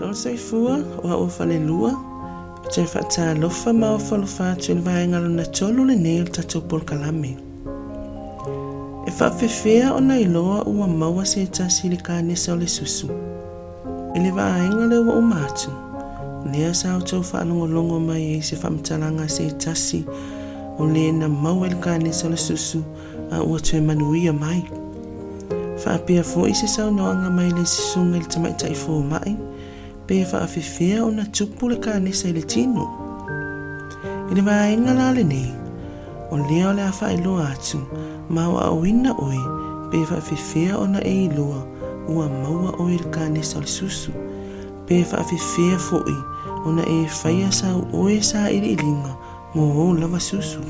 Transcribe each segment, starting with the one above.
Malo soifua o a ufalelua i te whaatalofa ma o whalofa atu i le vaenga luna tolu le nei o tatou polkalame. E whaafewhea o na iloa ua maua se tasi le kānesa o le susu. I le vaenga le ua umatu, lea sa o tau whaanongolongo mai e se whamtalanga se tasi o le na maua le kānesa o le susu a ua tue manuia mai. Whaapea fo i se sau noanga mai le sisunga le tamaita i fo mai, pe whaafewhea o na tupu le kānesa i le tino. I le vaenga la le nei, o lea o le a whaeloa atu, ma o au ina oi, pe whaafewhea o na e iloa, ua maua o i le kānesa o le susu. Pe whaafewhea fo i, o na e whaia sau oe sa i ilinga, mo o lava susu.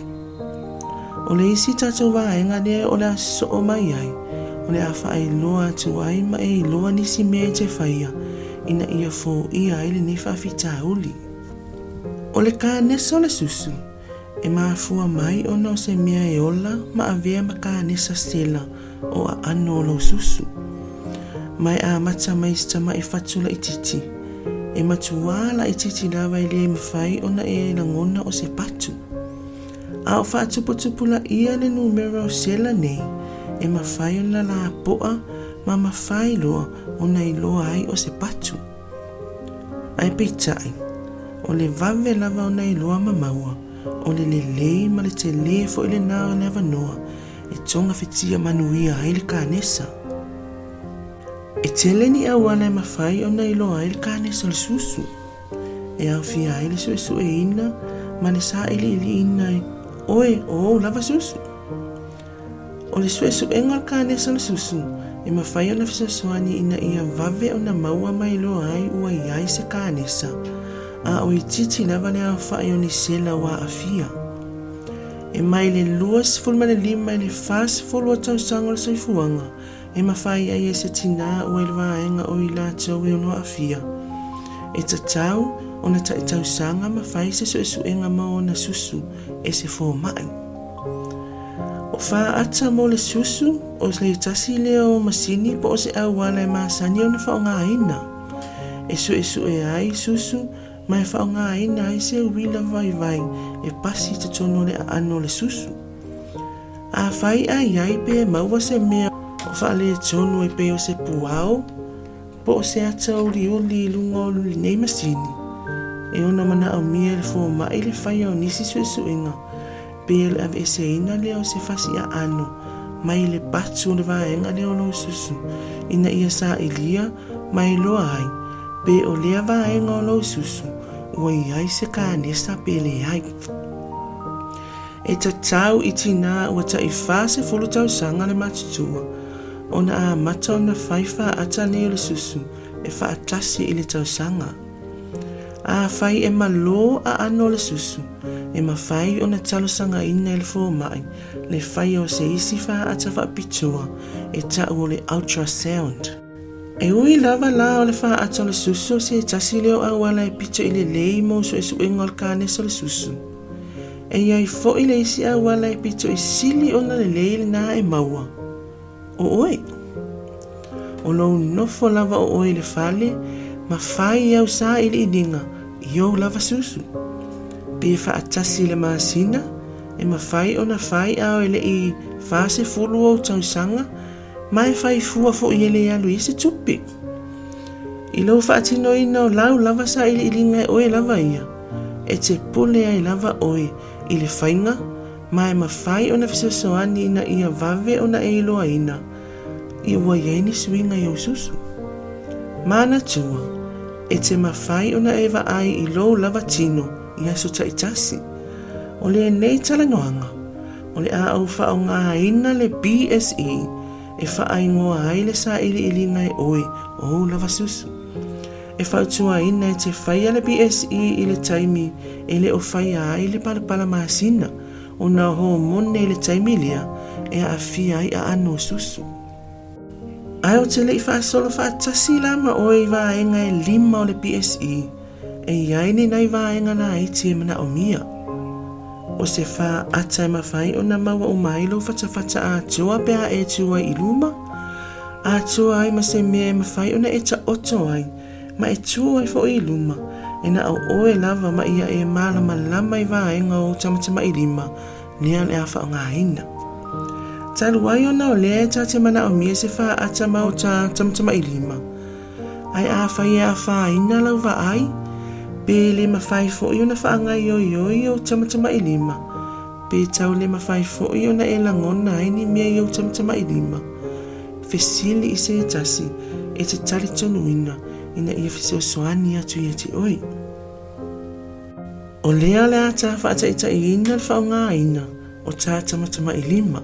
O le isi tatou vaenga lea o le a so o mai ai, o le a whaeloa atu ai ma e iloa nisi mea te whaia, ina ia fo ia ai le nei whaafita uli. O le kānesa o le susu, e mafua mai ona o se mea e ola ma avea ma kānesa stela o a ano o lo susu. Mai a mata mai sta mai fatula i e matuala i titi lava i le mawhai ona e langona o se patu. A o whaatuputupula ia le numero o sela nei, e mawhai ona la poa ma mawhai loa ona i loa ai o se patu. Ai peitai, o le vave lava ona i loa ma o le le lei ma le te le fo i le avanoa, e tonga fitia manuia ai le kānesa. E tele ni au ala e mawhai o nei loa ai le kānesa le susu. E au fia ai le sue sue ina, ma le sa ili ili ina e, oe, o, lava susu. O le sue enga le kānesa le susu, e mawhai o na fisa ina ia vave o na maua mai loa ai ua iai se kānesa, a o i titi lava le whai o ni sela wa a. E mai le le lima e le fas fulu o le soifuanga, e mawhai ai e se tina ua i vaenga o i la tau e ono a fia. E ta tau, o na tai tau sanga mawhai se so e su ma o na susu e se fō mai. o faata mo le susu o le tasi le masini po o se auala e masani ona faaogāina e ai susu ma e faaogāina ai se wila vai vai e pasi totonu o le ano le susu. A fai ai ai pe maua se mea o tono e pe o se puao po se o se ata uliuli i luga o nei masini. E ona mana manaʻaumia i le fomaʻi le faia o nisi susu suʻesuʻiga pe le ave e se ina le o se ano, mai le patu le vaenga le o susu, ina ia sa ilia, mai loa ai, pe o lea vaenga o lo susu, ua i ai se kānesa pe le ai. E ta tau i tina ua ta i whase fulu tau sanga le matutua, o na a mata o na whaifa ata leo le susu, e wha atasi i le tau sanga. A whai e malo a ano le susu, e ma whai o na talo sanga ina i le fō mai, le whai o se isi wha ata wha pitua, e ta o le ultrasound. E ui lava la o le wha ata le susu se tasi leo a wala e pito i le lei so e su ngol kane so le susu. E iai fo i le isi a wala e pito i sili o na le lei le na e maua. O oi. O lo nofo lava o oi le fale, ma fai au sa i le idinga, i o lava susu. Pe fa atasi le masina e ma fai o na fai au ele i fase fulu o tausanga, mai fai fua fo i ele alu i se tupi. I lau fa atino ina o lau lava sa ili ilinga e oe lava ia. E te pule ai lava oe i le whainga, mai ma fai o na fisa soani ina ia vave o na e iloa ina. I ua ieni swinga i ususu. Mana tua, e te ma fai o na eva ai i lau lava tino i aso taʻitasi o lenei talanoaga o le a au faaogāina le bse e. e Faaigoa ai le sa iliiliga ngai oe o lava susu. E faautūāina e te faia le bse i le taimi e le ʻofaia ai le palapala masina ona homone i le taimi taimilia e aafia ai a ano susu. Ae o te leʻi faasolo faatasi lama oe i vaega e lima o le bse e iai nai vaenga na iti e mana o mia. O se wha ata e mawhai o na maua o mailo whata whata a tua pēa e tua i luma. A tua ai ma se mea e mawhai o na e ta oto ai ma e tua i fo i luma, e na au oe lava ma ia e malama lama i vaenga o tamatama i lima, nia le afa o ngā hina. Talu wai o na o lea ta te mana o mia se wha ata ma o ta tamatama i lima. Ai afa i afa ina lau va ai, pe le ma fai fo i o na wha ngai o i o i o tamatama i lima. Pe tau le ma fai fo i o na e langona ai ni mia i o tamatama i lima. Fesili i tasi, e te tali ina, ia fese o soani atu i ati oi. O lea le ata whaata ita i ina o tā tamatama lima.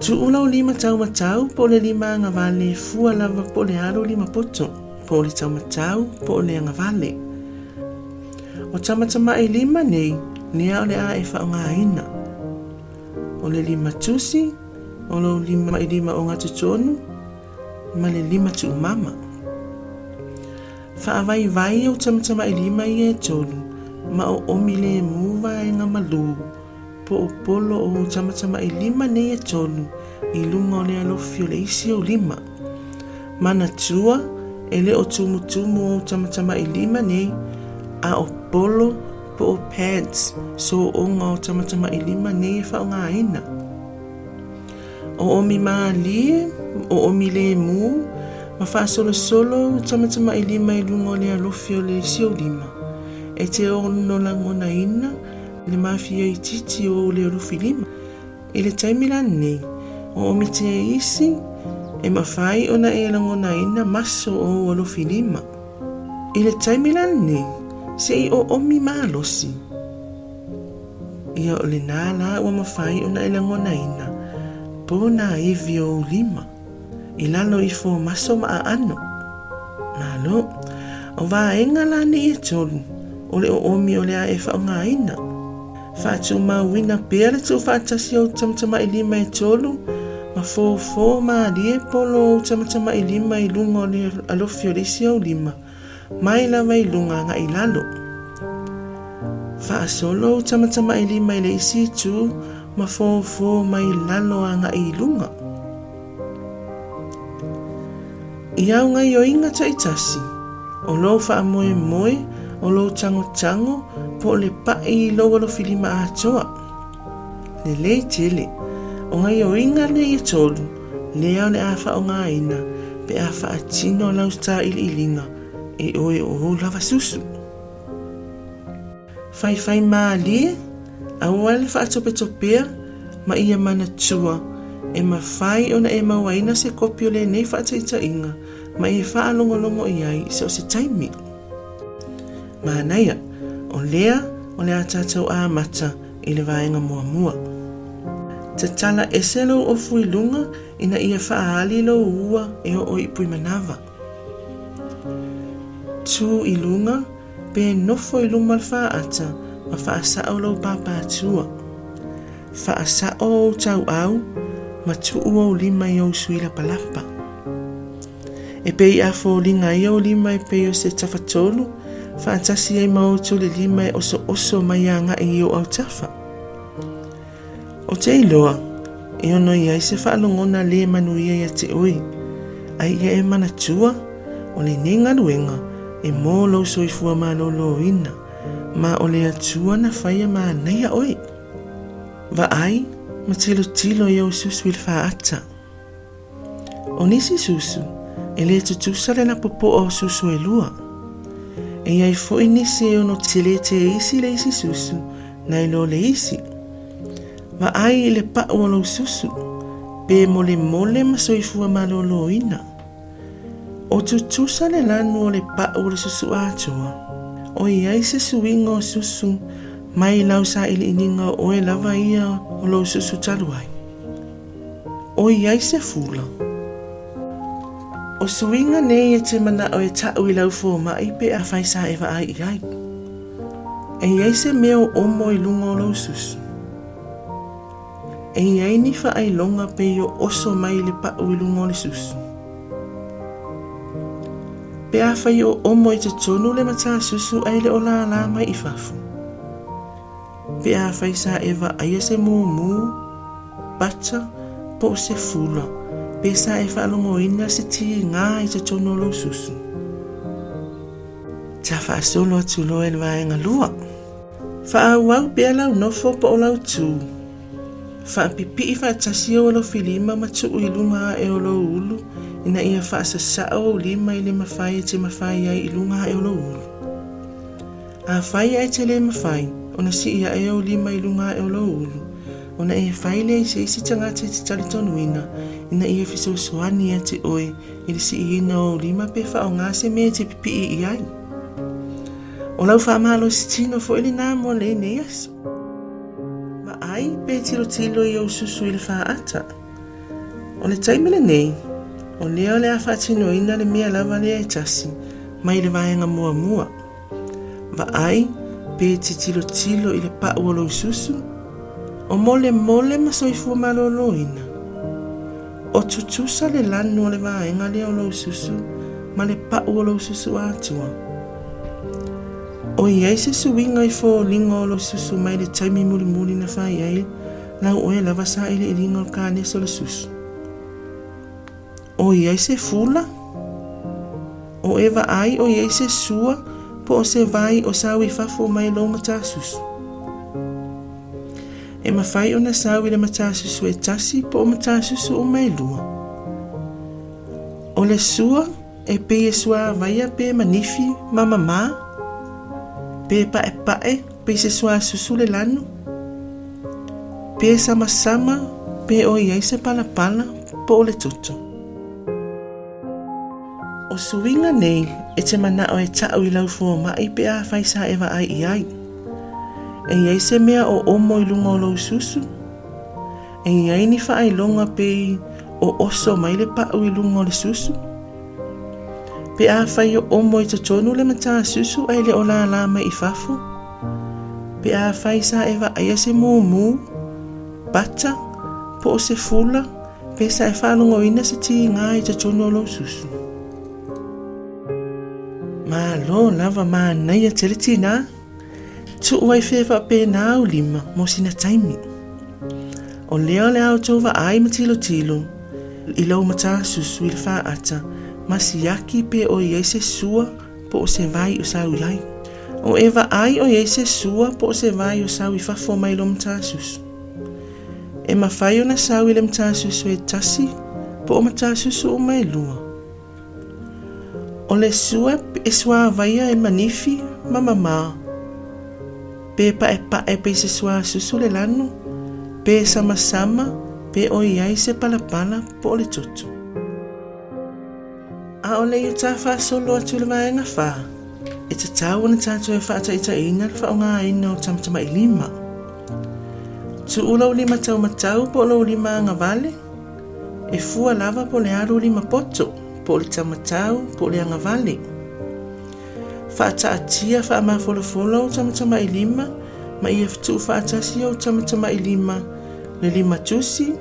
Tu ula lima tau matau po le lima anga vale fua lava po le aro lima poto po le tau matau po le anga vale. O tamatama i lima nei lea o le a e whaunga ina. O le lima tusi, o lo lima i lima o ngatu tonu, ma le lima tu mama. Whaawai vai o tamatama i lima i e tolu, ma o omi le muwa e ngā malu, po o polo o tamatama i lima nei e tolu, i lunga o le alofio le isi o lima. Mana tua, e le o tumu tumu o tamatama i lima nei, a o polo po o pads, so o ngā o tamatama i lima nei e whao ngā ina. O omi maa lie, o omi le mu, ma fa solo solo tamatama i lima i lunga o le alofi o le sio lima. E te o no la ngona ina, le mafia i titi o le alofi lima. I le taimila nei, o omi te isi, e mawhai o e la ngona ina maso o alofi lima. I le taimila nei, se i o omi maalosi. Ia o le nāla o mawhai o na e la ngona ina, po na iwi o lima i lalo i fo maso ma ano. Malo, o wā enga la ni e tolu, o le o omi o le a e wha o ngā ina. Wha tu ma wina pere tu wha tasi o tamatama i lima e tolu, ma fōfō mālie polo tamatama i lima i lunga o le alofio au lima mai la mai lunga luga agaʻi lalo. Faasolo cama-cama i lima i le isi tu ma fōfō mai lalo agaʻi i lunga. I augaioiga taʻitasi o lou faamoemoe o lou tagotago po o le paʻi i lou alofilima atoa lelei tele. O ngai o inga le i tolu, le au le awha o ngā ina, pe a wha atino lau sta ili ilinga, e oe o o lava susu. Fai fai maa lie, a wale wha atope topea, ma ia mana tua, e ma fai ona e mawaina se kopio le nei wha ataita inga, ma e wha alongolongo i ai se o se taimi. Ma naia, o lea o le atatau a mata i le vaenga mua mua. Te tala e selo o fui lunga ina ia wha aali lo ua e o o i pui manawa. Tu i lunga, pe nofo i luma le wha ata, ma wha asa o lo papa atua. Wha asa o tau au, ma tu ua o lima i suila palapa. E pei a fo linga i au lima e pei o se tawhatolu, wha atasi ai mautu le lima e oso oso mai i o tafa. O te iloa, e ono i aise wha alongona le manu ia ia te oi, ai ia e mana tua, o le nenga luenga, e mō lau soifua ma lo lo ina, ma o le atua na whaia ma neia oi. Va ai, ma tilo tilo i au susu il wha ata. O nisi susu, e le tutusa le na popo o susu e lua. E iai fo i nisi e ono tile te isi le isi susu, na ilo le isi. Va ai le pa o lo susu, pe mole mole ma soifua ma lo lo ina. O tutusa le lanu o le pa o le susu atua. O iai se suinga o susu, mai lau sa ili ininga o e lava ia o lo susu taluai. O iai se fula. O suinga nei e te mana o e tau i lau fō mai pe a whai sa e ai i ai. E iai se meo omo i lunga o lo susu. E iai ni wha ai longa pe i o oso mai le pa i lunga o le susu. Pe a whai o omo i te tonu le mata susu ai le o la mai i fafu pe a whai sa ewa aia se mū mū, bata, po se fula, pesa e whaalongoina se ti ngā i te tono lo susu. Ta whaasolo atu loe le vaenga lua. Whaauau pia lau nofo po o lau tū. Whaapipi i whaatasi o lo filima ma tu i lunga e o lo ulu ina ia whaasasa o lima i le mawhai e te mawhai ai i lunga e o lo ulu. A whai ai te le mawhai, o na si ia e o lima i lunga e o lo ulu. O na ia whai le i se isi tangata te tali tonu ina, ia fiso soani a te oe, i le si ina o lima pe ngā se mea te pipi i i ai. O lau wha malo si tino fo ili nā ai pe tilo tilo i au susu i le wha ata. O le taimele nei, o leo le a wha ina le mea lava le e tasi, mai le vaenga mua mua. Va ai, pe te tilo tilo i le pa uolo susu, o mole ma soifua malo lo ina. O tutusa le lanu o le vaenga le o susu, ma le pa uolo susu atua. o iai se suiga i foliga o lo susu mai le taimi mulimuli na faiai lau oe lava sa i le iliga o le le susu o iai se fula? O e vaai o iai se sua po o se vai o sa i fafo mai louga tasusu e mafai ona sau i le matasusu e tasi po o matasusu o mai lua. O le sua e pe peia e suā avaia pe manifi ma mamā. Pe pa e pa e pe se sua susu le lanu. Pe sama sama pe o iai se pala pala po o le. O suinga nei e te mana o e tau i lau fua mai pe a wa ai. E iai se mea o omo i lunga o lau susu. E iai ni wha ai longa pe o oso mai le pa i lunga o le susu. pe a fai o omo i totonu le mata susu ai le ola la mai i fafu. Pe a fai sa eva aia se mūmū, bata, po se fula, pe sa e whanongo ina se ti ngā i totonu lo susu. ma lo lava ma nei a tere tina, tu uai fewa pe nā au lima mo sina taimi. O leo le au tova ai matilo tilo, ilau mata susu il fa ata, Masiyaki pe oyese sua po se vai usawi yai. O eva ai oyese sua po se vai usawi fa foma ilom tasus. E mafai ona sawi lem tasus we tasi po o matasus o mai lua. O le sua e sua vaia e manifi ma mama. Pe pa e pa e pe se sua susu le lanu. Pe sama sama pe oyese palapala po le tutu. A o le i ta fa solo atu le vaenga fa. E ta tau na tatu e fa ta ita inga fa o ngā ina o tamtama i lima. Tu ula lima tau matau po lo lima ngā vale. E fua lava po le aru lima poto po le tamatau po le anga vale. Whaata ma folo folo o tamatama i lima, ma ia fitu whaata si o tamatama i lima, le lima tusi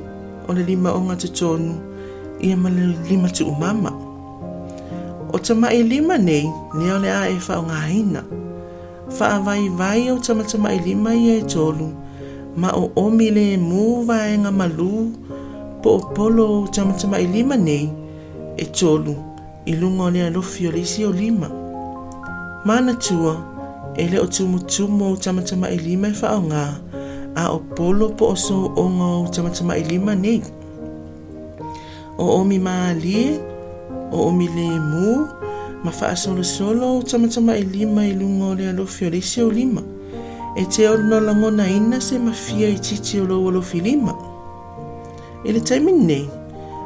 o le lima o ngata tonu, ia ma le lima tu. O tama i lima nei, leo le a e wha ngā hina. Wha vai vai o tamatama i lima i e tolu, ma o omi le mu vai ngā malu, po o polo o tamatama i lima nei, e tolu i lunga o lea lofi o lisi o lima. Mana tua, e le o tumu tumu o tamatama i lima e whao ngā, a o polo po o so o ngā o tamatama i lima nei. O omi maa lie, o omi le mu, ma wha solo solo o tamatama i lima i lunga o lea lofi o lisi o lima. E te o se ma fia i titi o lo o lofi lima. E le taimi nei,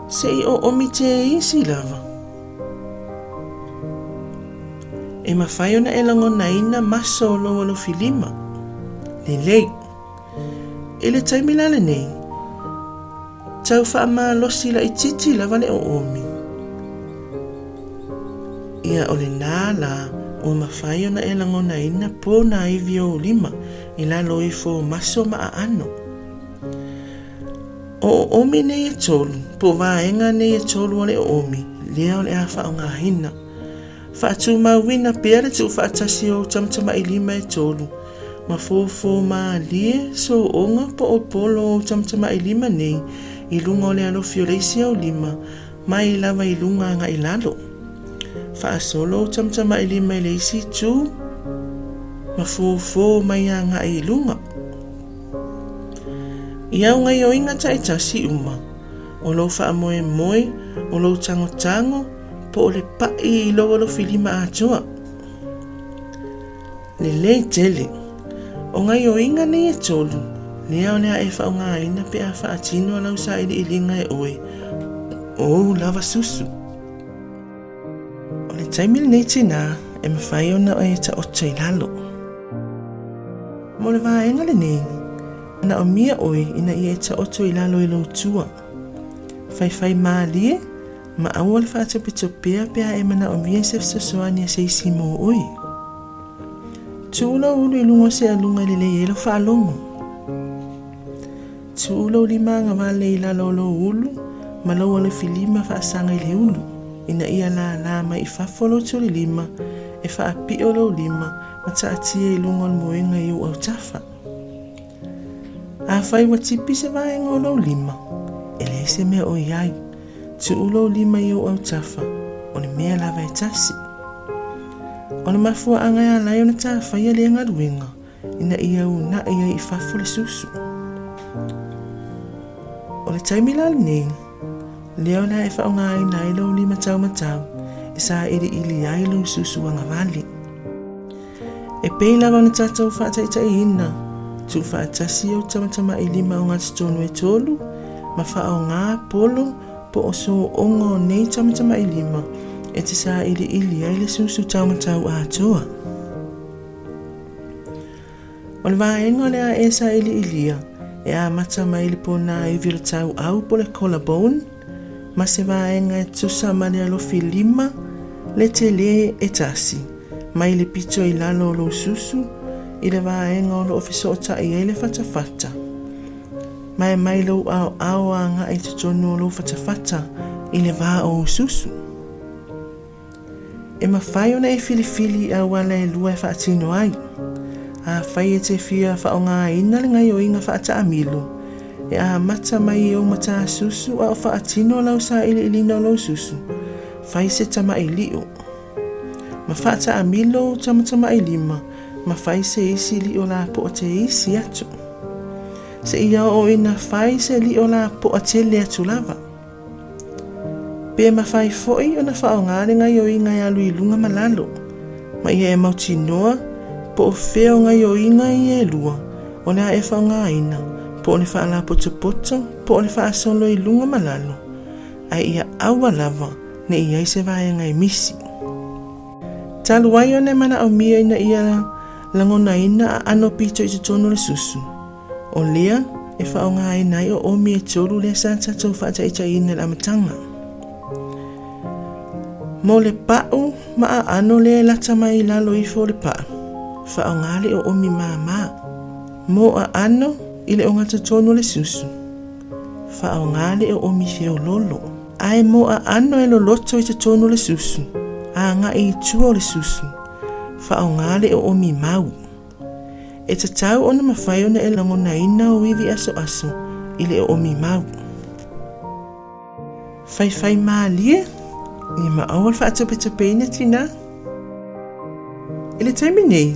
se i o omi te isi lava. E ma whai ona e lango na ina maso o loa lo filima. Le lei. E le taimi lale nei. Tau wha ma losi la i titi lava le o omi. Ia olenala umafayo na elangona ina po na hivyo ulima ila loifo maso maaano. O omi nei e tolu, po vaenga nei e tolu ole omi, lea ole a faongahina. Fatu mawina pere tu fatasi o tamtama ilima e tolu, ma fofo ma lie so onga po o polo o tamtama ilima nei, ilunga ole alo fioleisi o lima, ma ilava ilunga nga ilalo faasolo chamchama ili mailesi chu. Mafofo maiaga ai luga i augai o iga taʻitasi uma. O lou faamoemoe o lou tagotago po o le paʻi i lova lofilima e, atoa lelei tele o gai o iga nei e tolu lea o le aʻe faaaogāina pe a faatino a lau sa iliʻiliga e oe. Ou lava susu. Taimil nei tina e mawhai ona o e ta oto lalo. Mo le waa le nei, na o mia oi ina i e ta oto i lalo e i lau. Whai whai maa lie, ma au le whaata pito pia pia e mana o mia se fsasoani a seisi mō oi. Tūla ulu i lungo se alunga le le elo whaalongo. Tūla uli maa ngā wale i lalo lo ulu, ma lau ale filima whaasanga i le ulu. ina ia la la mai fafolo tuli lima e fa o lo lima ma ta atia i lunga moenga i au tafa. A fai wa tipi se vaenga o lo lima e le se mea o iai tu ulo lima i au tafa o ne mea lava e tasi. O ne mafua anga ya lai o na ta fai le ngaruenga ina ia u na ia i fafolo susu. O le taimilal nei leo na e whaonga ai nai lau lima tau matau, e sa iri ili ai lu susu anga vali. E pei lava na tātou whātai tai ina, tu whātasi au tamatama i lima o ngā tonu e tolu, ma whao ngā polo po o so ongo nei tamatama i lima, e te sa iri ili ai le susu tau matau a toa. O le vāenga le a e sa ili ilia, e a mata mai li pona i vira tau au po le collarbone, ma se vaega e tusa ma le alofilima le tele e tasi mai le pito i lalo o lou susu i le vaega o loo fesootaʻi ai le fatafata. Ma e mai lou aoao agaʻi totonu o lou fatafata i le va o susu. E mafai ona e filifili auala e lua e faatino ai afai e te fia faaogāina legai o inga faataʻamilo e a mata mai e o mata susu a o faatino lau sa ili ili no lo susu. Fai se tama i lio ma faata amilo tama tama i lima ma se isi la po o te isi atu. Se ia o ina fai se la po o te le atu lava. Pe ma fai foi o na ngare ngai o inga ya lui lunga malalo. Ma ia e po o feo ngai o inga i e lua. O na e ina po ni fa la pocha pocha po ni fa so lo i lunga malalo. Ai ia awa lava ne ia se va ngai misi. Tal wai ona mana o mia ina ia lango na ina ano picho i tsono le susu. O lea e fa ai ngai nai o mi e choru le sa cha cho fa cha ina la matanga mo le pa'u ma ano le lata mai lalo i fo le pa'u. Fa o o omi mama mo a ano i le o gatotonu o le susu. Faaogā le o omi feololo ae moa ano e loloto i totonu o le susu. Agaʻi itua o le susu. Faaogā le o omi mau. E tatau ona mafai ona e lagonaina o ivi asoaso i le o omi mau. Faifai malie ia maau le faatapetapeina tinā i le taimi nei.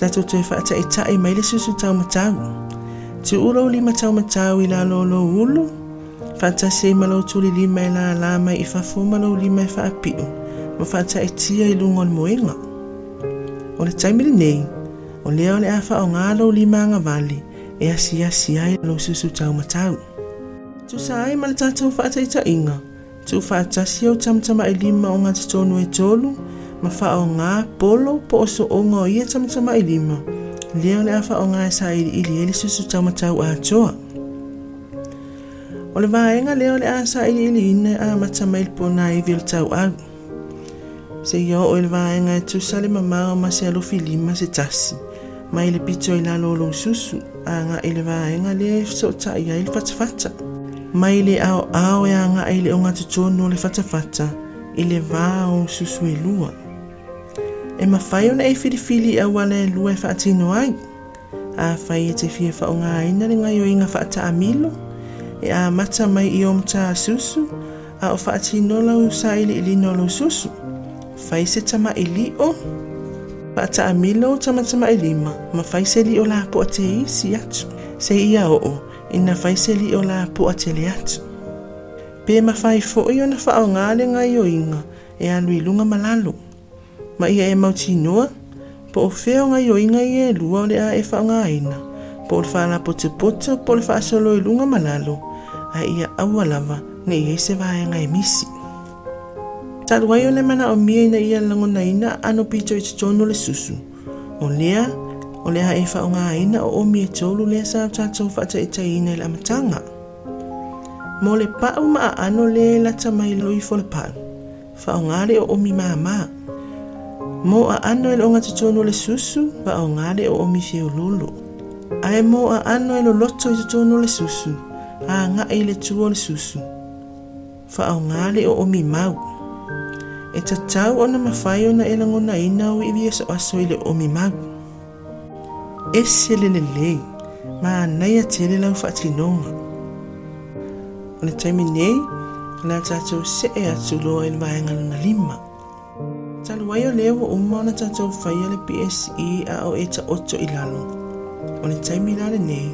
Tatou toe faataʻitaʻi mai le susu taumatau Te ulo lima tau matau i la lo ulu. Fata se malo tuli lima i la la mai i fafo malo lima i fa apiu. Ma fata e tia i lungon moenga. O le taimili nei, o leo le afa o ngalo lima nga vali e asi asi ai lo susu tau matau. Tu sa ai mala tātou fata i ta inga. Tu fata si au tamtama i lima o ngā tonu e tolu. Ma fa o ngā polo po oso so o ngā ia tamtama i lima. Leo lea o le afaʻoga e saʻiliʻili ai le susutamatau atoa o le vaega lea o le asa ili ili e amata mai le pona ivi o le taualu seia oo i le vaega e tusa le mamao ma se alofilima se tasi mai le pito i lalolou susu agaʻi ile vaega lea e fesootaʻi ai le fatafata mai le aoao e agaʻi i le oga totonu o le fatafata i ile vā o susu e lua. E mawhai ona e whiriwhiri a wale e lua e whaatino ai. A whai e te whia wha o ngā ina ringa i o inga whaata amilo. e a mata mai i o mta susu a o whaatino lau sa ili ili no lau susu. Fai se tama ili o. Paata a milo tama tama ilima ma fai se li o la po te isi atu. Se ia o o ina fai se li o la po te le atu. Pe ma fai fo i o na wha o ngāle inga e alu ilunga malalo. ma e ia e mautinoa po o feoga ioiga ia e lua o le a e faagāina po o le falapotepota po o le faasaloiluga ma lalo ae ia aua lava neʻiai se vaega e misi. Talu ai o le manaʻomia ina ia lagonaina ano pito i totonu o le susu. O lea o le a e faaaogāina o omi e tolu lea sa o tatou faataʻitaʻiina e i e le amataga mo le paʻu ma aano lē lata mai loi folapa'u faaogā le o omi mamā Mo a ano e lo ngata tonu le susu, wa o ngāre o omi fio lulu. Ai mo a ano e lo loto i tonu le susu, a nga e le tuo le susu. Fa o ngāle o omi mau. E ta tau ona mawhai ona e lango na ina o iwi esa aso i le omi mau. E se le le le, ma nei a tele lau whaatinonga. O le taimi nei, la tatou se e atu loa i le vaenga luna lima. Talu wai o leo o umma ona tātou whaia le PSE a o e ta oto i lalo. O le taimi lale nei,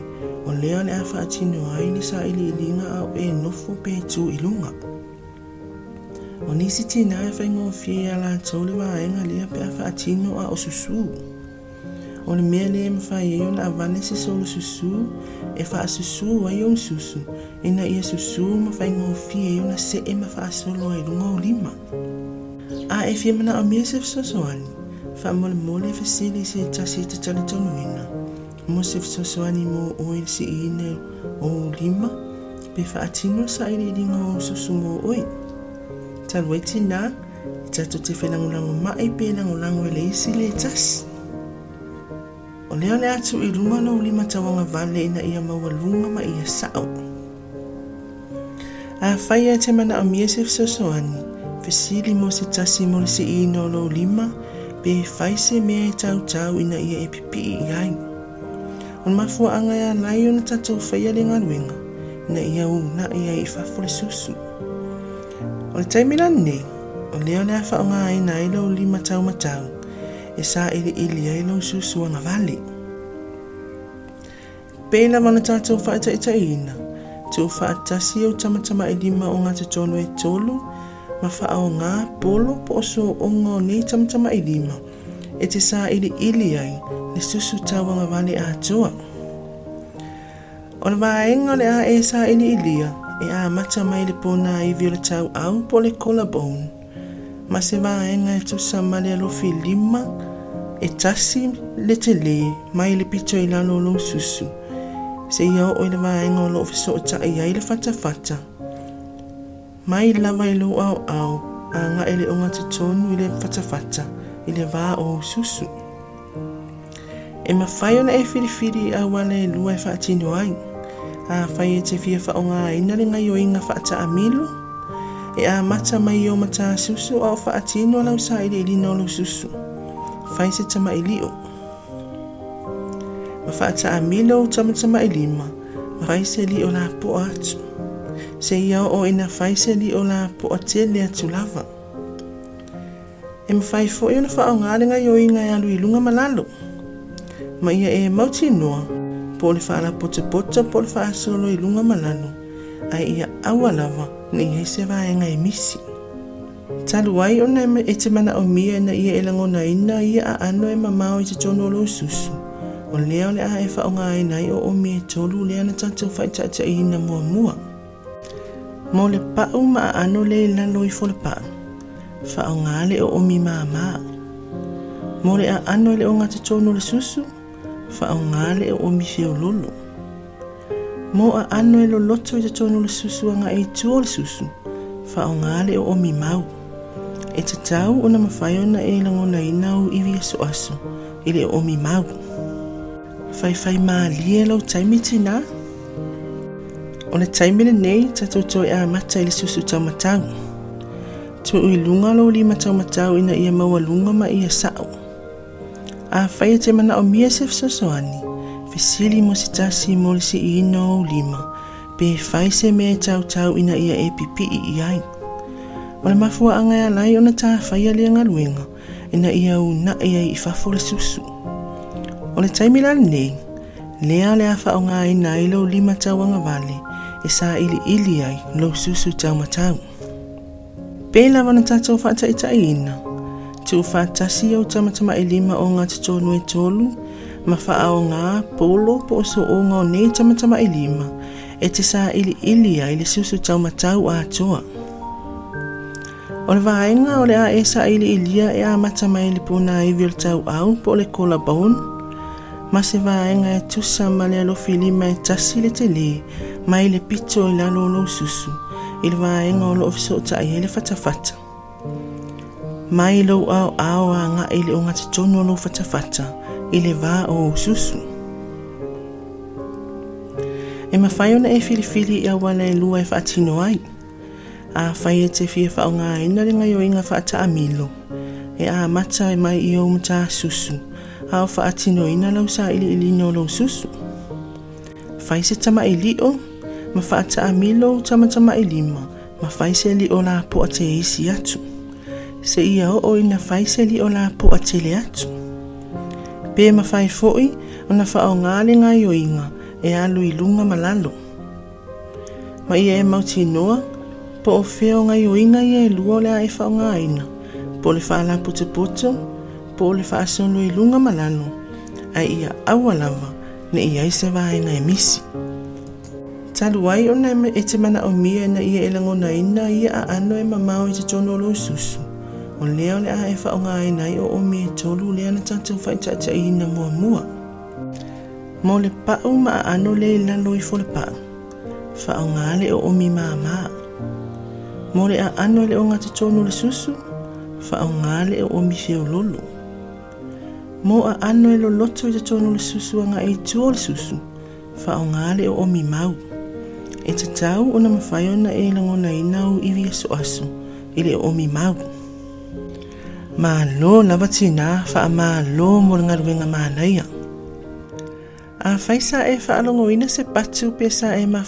o leo le a whaatino ai ni sa ili ilinga a o e nofo pe tu i lunga. O nisi tina e whaingo o fie la tau le waenga lea pe a whaatino a o susu. O le mea le ma whai e o na avane se solo susu, e wha susu wa i o susu, e na ia susu ma whaingo o fie e o na se e solo e lunga o lima. A e fie mana o mea se fsosoani, wha mole mole fasili se tasi te tali. Mo se fsosoani mo o il si ine o lima, pe wha atino sa ili ringa o susu mo oi. Talwe tina, i tatu te whenangulango mai pe langulango e le isi le tasi. O leo le atu i runga no lima tawanga vale ina ia maua lunga ma ia sao. A whai e te mana mia se fsosoani, fesili mo se tasi mo le si ino lo lima, pe whai se mea e tau tau ina ia e pipi i ai. On mafua anga ia lai o na tatou whaia le ngaruenga, na ia u na ia i whafole susu. O le taimila nei, o le awha o ngā ina i lo lima tau matau, e sa ili ili ai lo susu anga vale. Pēla wana tātou whaita i taina, tu whaatasi au tamatama i lima o e tolu, ma wha o ngā polo po o ngā nei tamatama i lima, e te sa ili ili ai, le susu tau anga vale a toa. O le vaenga le a e sa ili ilia, e a mata mai le pona i vio le tau au po le collarbone, ma se vaenga e tusa ma le alofi lima, e tasi le te le mai le pito i lalo lo susu. Se ia o i le vaenga o lo fiso o ta i ai le fata fata. Mai lava i lo au au, a nga ele o ngati tonu i le fata fata, i le va o susu. E ma whai ona e whiriwhiri a wale lua e whaatino ai. A whai e te fia wha o ngā ina le ngai o inga whaata a milo. E a mata mai o mata susu au whaatino lau sa ili ili no lo susu. Whai se tama i lio. Ma whaata a milo tama tama i lima. Ma whai se li o la po atu. Se ia o ina li o la po a te le atu lava. E ma whai fo i ona wha o ngā renga i o inga e alu i lunga malalo. Ma ia e mauti noa. Po le wha ala pote pota po le wha solo i lunga malalo. Ai ia awa lava ni ia se vaenga e misi. Talu wai ona e te mana o mia na ia e langona ina ia a ano e mamao i te tono lo susu. O leo le a e o e nai o o mia e tolu lea na tātou whai tata mo le pa'u ma aano le lalo i folapa'u fa'aogā le o omi māmā mo le a'ano i le o gatotonu le susu. Fa'aogā le o omi feolulu mo a'ano e loloto i totonu le susuaga e itu o le susu. Fa'aogā le o omi mau. E tatau ona mafai ona e lagonaina ou iwi asoaso i le o omi mau. Faifai malie lou taimi tinā O le taimile nei, tatou toi a mata i le susu tau matau. Tu ui lunga lo li matau matau ina ia maua lunga ma ia sao. A whai te mana o mia se fsosoani, fesili mo se tasi mo le si ino lima, pe fai se mea tau tau ina ia e pipi i iai. O le mafua anga ya lai ona tā whai ali anga luenga, ina ia u na ia i fafo le susu. O le taimila nei, lea le afa o ngā ina i lau lima tau anga vale, e ili ili ai lau susu tau matau. Pēla wana tātou whata i ta ina, tu whatasi au tamatama i lima o ngā tatonu e tolu, ma wha o ngā polo po so o ngā o tamatama i lima, e te sa ili ili ai le susu tau matau a toa. O le vaenga o le a e sa ili ilia e a mata mai le puna i vil tau au po le kola baun. Ma se vaenga e tusa ma le alo fili mai tasi le te le mai le pito i lalo lo susu. I le vaenga o lo ofiso ta i hele fata fata. Mai lo au au a nga i le o ngati tono lo fata fata i le va o susu. E ma fai ona e fili fili i a wala e lua e fatino ai. A fai e te fia o inga fa ata amilo. E a mata e mai i o mta susu. A o fa atino ina lau sa ili ili no lau susu. Fai se tama i li o, ma whaata a milo tamatama i lima ma whaiseli o la po te isi atu. Se ia o o ina whaiseli o la po a tele atu. Pe ma whai fo'i o na ngāle inga e alu i lunga malalo. Ma ia e mauti noa, po o feo ngā i o inga i e lua lea e whao ngā ina. Po le whaala puta puta, po le whaasolo i lunga malalo, a ia awalawa ne ia i se vāenga e misi. Talu ai o na e te mana o mia na ia e lango na ina ia a ano e mamao i te tono lo susu. O leo le a e whao ngā ina i o o mia tolu lea na tātou whaitata i ina mua mua. Mo le pau ma a ano le lalo i fo le pau. Whao ngā le o omi maa maa. Mo le a ano le o ngati tonu le susu, wha o ngale o omi feo lolo. Mo a ano e lo loto i te tonu le susu a ngā e tuo le susu, wha o ngale o omi mau. E te tau o na mawhai ona e langona i nau i via so asu, i le omi mau. Ma lo lava tina wha a ma lo mo le ngaruenga ma naia. A whaisa e wha alongo ina se patu pesa e ma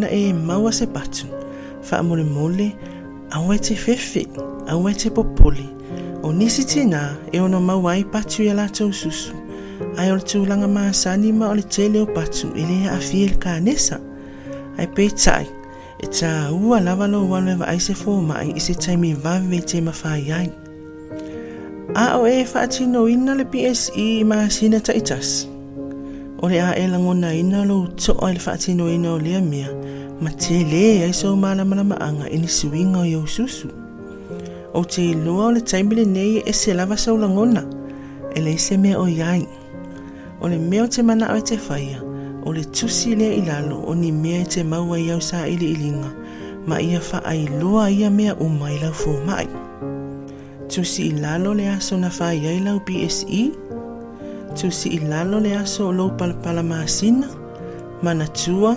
na e maua se patu. Fa mole mole a we te fefe a we te popoli. O nisi tina e ono mawai patu ya lato susu. Ai o tu langa ma sani ma o le tele o patu i le a fiel ka nesa ai pe tai. E ta ua lava lo wale va ai se fo mai i se taimi vave te mawhai ai a o e fa tino ina le PSE ma sina ta itas. O le a e langona ina lo to o le fa tino ina o le mia ma te le ai so mana mana maanga ini suinga o iau susu. O te iloa o le taimile nei e se lava sau langona, e le se mea o iai. O le mea o te mana o te whaia, o le tusi lea i lalo o ni mea i te maua i au sa ili ilinga. Ma ia whaai loa ia mea uma i lau fō. Tusi i lalo le aso na whaai ai lau BSE, tusi i lalo le aso o lau palapala maasina, mana tua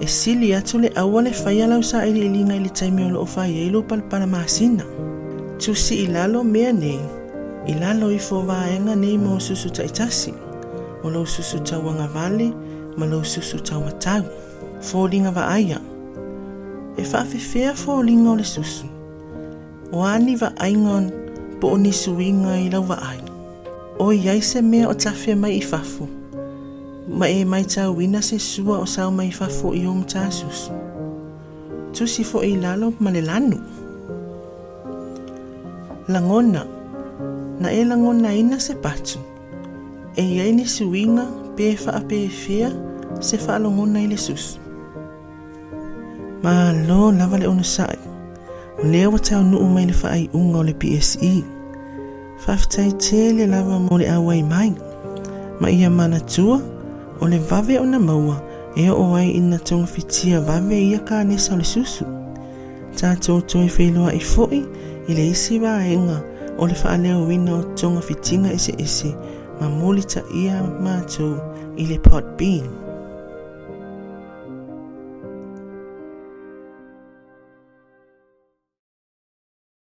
e sili atu le awa le whaia lau sa ili ilinga i le taimi o lau whaai ai lau palapala maasina. Tusi i lalo mea nei, i lalo i fō nei mō susu taitasi, o lau susu tauanga vali, ma lo susu tau matau, Fōlinga wa aia. E whaafe fōlinga o le susu, o ani wa aingon po o ni suinga i lau wa ai. O iai se mea o tawhia mai i fafu, ma e mai tau wina se sua o sao mai fafu i om ta susu. Tusi fo i lalo ma le lanu. Langona, na e langona ina se patu. E iai ni suinga pe fa a pe fea se faalogona i le susu malo lava le ona sai. o le lea ua taunuu mai le faaiʻuga o le pse faafetaitele lava mo le auai mai ma ia manatua o le vave ona maua e o ai ina togafitia vave ia ka kanesa o le susu tatou toe feiloaʻi foʻi i le isi vaega o le faaleoina o tonga fitinga ese ese, ma moli ia matou i le potbean